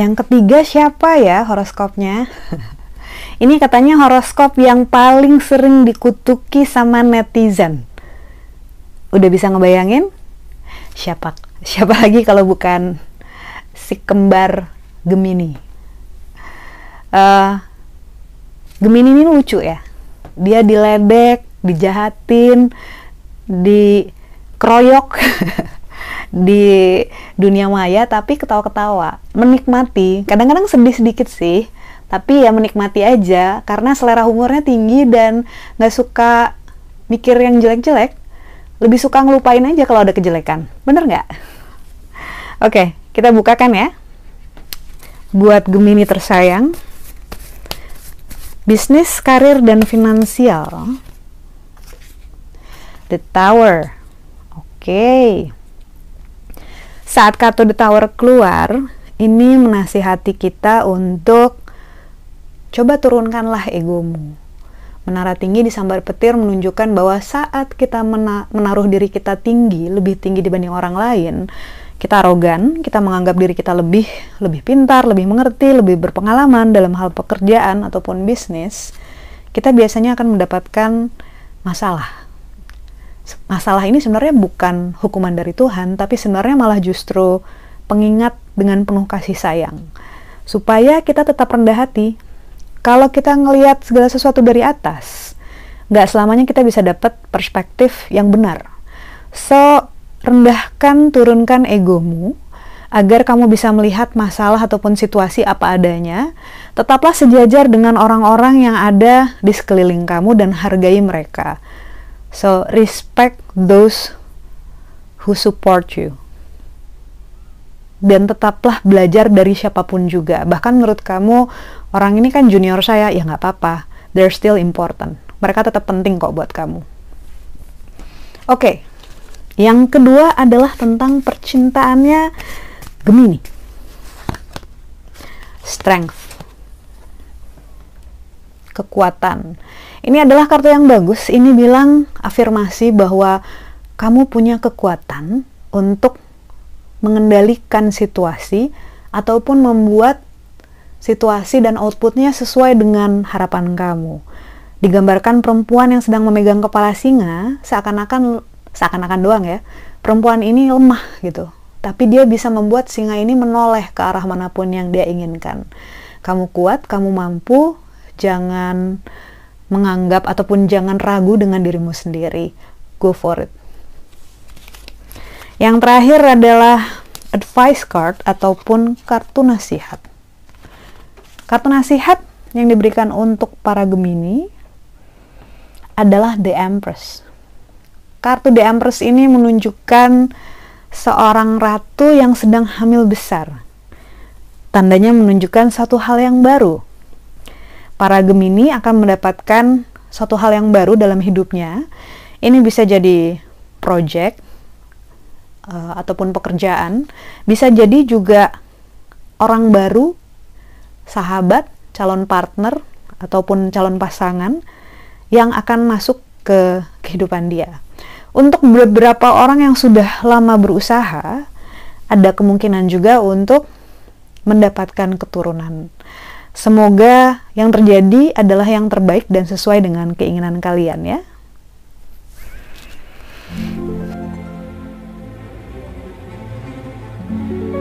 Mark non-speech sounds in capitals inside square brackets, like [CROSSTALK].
Yang ketiga siapa ya horoskopnya? [LAUGHS] Ini katanya horoskop yang paling sering dikutuki sama netizen. Udah bisa ngebayangin? Siapa siapa lagi kalau bukan si kembar Gemini? Uh, Gemini ini lucu ya. Dia diledek, dijahatin, dikeroyok [LAUGHS] di dunia maya tapi ketawa-ketawa. Menikmati. Kadang-kadang sedih sedikit sih tapi ya menikmati aja karena selera humornya tinggi dan nggak suka mikir yang jelek-jelek. Lebih suka ngelupain aja kalau ada kejelekan. Bener nggak? Oke kita bukakan ya. Buat Gemini tersayang bisnis karir dan finansial. The tower. Oke. Okay saat kartu The Tower keluar, ini menasihati kita untuk coba turunkanlah egomu. Menara tinggi di sambar petir menunjukkan bahwa saat kita mena menaruh diri kita tinggi, lebih tinggi dibanding orang lain, kita arogan, kita menganggap diri kita lebih lebih pintar, lebih mengerti, lebih berpengalaman dalam hal pekerjaan ataupun bisnis, kita biasanya akan mendapatkan masalah masalah ini sebenarnya bukan hukuman dari Tuhan, tapi sebenarnya malah justru pengingat dengan penuh kasih sayang. Supaya kita tetap rendah hati. Kalau kita ngelihat segala sesuatu dari atas, nggak selamanya kita bisa dapat perspektif yang benar. So, rendahkan, turunkan egomu, agar kamu bisa melihat masalah ataupun situasi apa adanya, tetaplah sejajar dengan orang-orang yang ada di sekeliling kamu dan hargai mereka. So respect those who support you. Dan tetaplah belajar dari siapa pun juga. Bahkan menurut kamu orang ini kan junior saya, ya nggak apa-apa. They're still important. Mereka tetap penting kok buat kamu. Oke, okay. Yang kedua adalah tentang percintaannya Gemini. Strength. Kekuatan ini adalah kartu yang bagus. Ini bilang afirmasi bahwa kamu punya kekuatan untuk mengendalikan situasi ataupun membuat situasi dan outputnya sesuai dengan harapan kamu. Digambarkan perempuan yang sedang memegang kepala singa, seakan-akan seakan-akan doang ya, perempuan ini lemah gitu. Tapi dia bisa membuat singa ini menoleh ke arah mana pun yang dia inginkan. Kamu kuat, kamu mampu, jangan menganggap ataupun jangan ragu dengan dirimu sendiri. Go for it. Yang terakhir adalah advice card ataupun kartu nasihat. Kartu nasihat yang diberikan untuk para Gemini adalah The Empress. Kartu The Empress ini menunjukkan seorang ratu yang sedang hamil besar. Tandanya menunjukkan satu hal yang baru, para Gemini akan mendapatkan suatu hal yang baru dalam hidupnya. Ini bisa jadi project uh, ataupun pekerjaan, bisa jadi juga orang baru, sahabat, calon partner ataupun calon pasangan yang akan masuk ke kehidupan dia. Untuk beberapa orang yang sudah lama berusaha, ada kemungkinan juga untuk mendapatkan keturunan. Semoga yang terjadi adalah yang terbaik dan sesuai dengan keinginan kalian ya. thank you